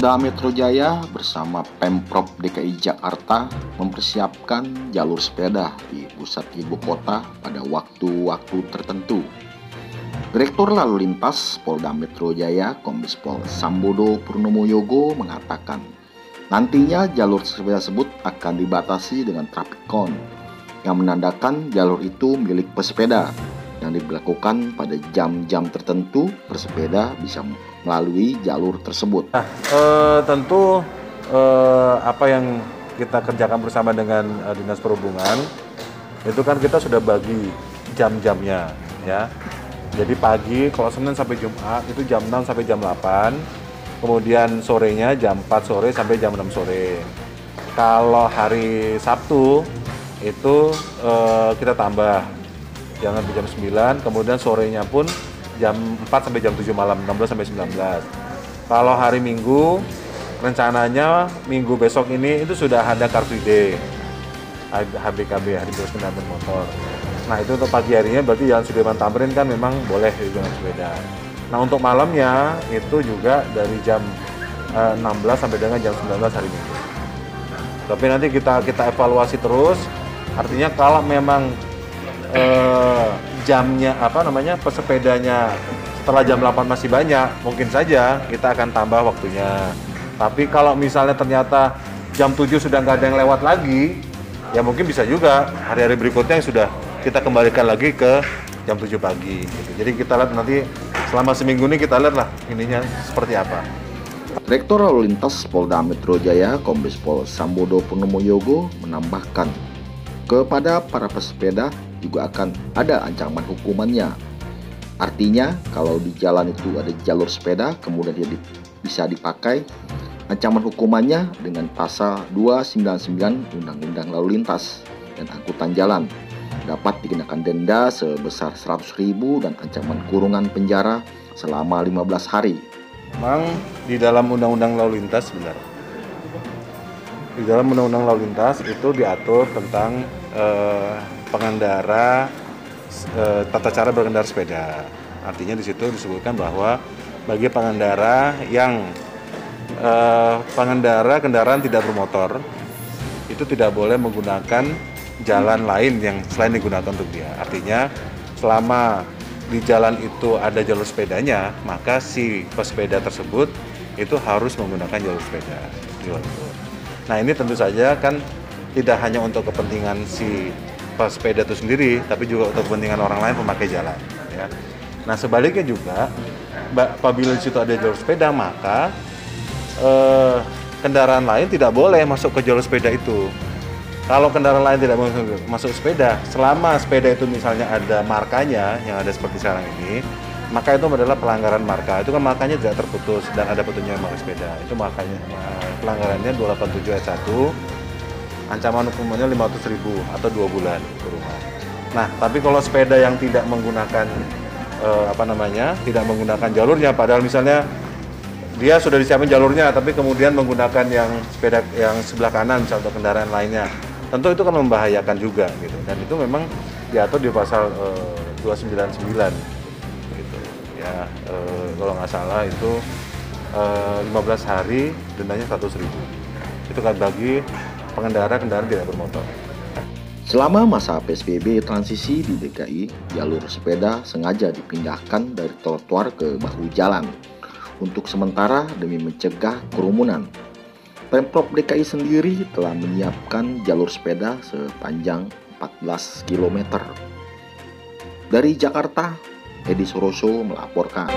Polda Metro Jaya bersama Pemprov DKI Jakarta mempersiapkan jalur sepeda di pusat ibu kota pada waktu-waktu tertentu. Direktur Lalu Lintas Polda Metro Jaya Kombes Pol Sambodo Purnomo Yogo mengatakan nantinya jalur sepeda tersebut akan dibatasi dengan traffic cone yang menandakan jalur itu milik pesepeda yang diberlakukan pada jam-jam tertentu bersepeda bisa melalui jalur tersebut. Nah, eh, tentu eh, apa yang kita kerjakan bersama dengan eh, dinas perhubungan itu kan kita sudah bagi jam-jamnya ya. Jadi pagi kalau Senin sampai Jumat itu jam 6 sampai jam 8. Kemudian sorenya jam 4 sore sampai jam 6 sore. Kalau hari Sabtu itu eh, kita tambah jangan jam 9, kemudian sorenya pun jam 4 sampai jam 7 malam, 16 sampai 19. Kalau hari Minggu, rencananya minggu besok ini itu sudah ada Car Free Day. HBKB, Hari Bebas Kendaraan Motor. Nah itu untuk pagi harinya berarti Jalan Sudirman Tamrin kan memang boleh dengan sepeda. Nah untuk malamnya itu juga dari jam eh, 16 sampai dengan jam 19 hari Minggu. Tapi nanti kita kita evaluasi terus. Artinya kalau memang eh, jamnya apa namanya pesepedanya setelah jam 8 masih banyak, mungkin saja kita akan tambah waktunya. Tapi kalau misalnya ternyata jam 7 sudah nggak ada yang lewat lagi, ya mungkin bisa juga hari-hari berikutnya yang sudah kita kembalikan lagi ke jam 7 pagi. Gitu. Jadi kita lihat nanti selama seminggu ini kita lihat lah ininya seperti apa. Direktur Lalu Lintas Polda Metro Jaya Kombes Pol Sambodo Purnomo Yogo menambahkan kepada para pesepeda juga akan ada ancaman hukumannya. Artinya, kalau di jalan itu ada jalur sepeda, kemudian dia di, bisa dipakai, ancaman hukumannya dengan pasal 299 Undang-Undang Lalu Lintas dan Angkutan Jalan dapat dikenakan denda sebesar 100.000 dan ancaman kurungan penjara selama 15 hari. Memang di dalam Undang-Undang Lalu Lintas benar. Di dalam Undang-Undang Lalu Lintas itu diatur tentang eh, pengendara eh, tata cara berkendara sepeda. Artinya di situ disebutkan bahwa bagi pengendara yang eh, pengendara kendaraan tidak bermotor itu tidak boleh menggunakan jalan lain yang selain digunakan untuk dia. Artinya selama di jalan itu ada jalur sepedanya, maka si pesepeda tersebut itu harus menggunakan jalur sepeda. Nah ini tentu saja kan tidak hanya untuk kepentingan si pesepeda itu sendiri, tapi juga untuk kepentingan orang lain pemakai jalan. Ya. Nah sebaliknya juga, apabila di situ ada jalur sepeda, maka eh, kendaraan lain tidak boleh masuk ke jalur sepeda itu. Kalau kendaraan lain tidak masuk sepeda, selama sepeda itu misalnya ada markanya yang ada seperti sekarang ini, maka itu adalah pelanggaran marka. Itu kan markanya tidak terputus dan ada petunjuk marka sepeda. Itu makanya pelanggarannya 287 ayat 1. Ancaman hukumannya 500 ribu atau dua bulan kurungan. Nah, tapi kalau sepeda yang tidak menggunakan eh, apa namanya, tidak menggunakan jalurnya, padahal misalnya dia sudah disiapin jalurnya, tapi kemudian menggunakan yang sepeda yang sebelah kanan, misalnya untuk kendaraan lainnya, tentu itu kan membahayakan juga gitu. Dan itu memang diatur di pasal e, 299 gitu. Ya e, kalau nggak salah itu e, 15 hari dendanya 100 ribu. Itu kan bagi pengendara kendaraan tidak bermotor Selama masa PSBB transisi di DKI, jalur sepeda sengaja dipindahkan dari trotoar ke bahu jalan untuk sementara demi mencegah kerumunan Pemprov DKI sendiri telah menyiapkan jalur sepeda sepanjang 14 km. Dari Jakarta, Edi Soroso melaporkan.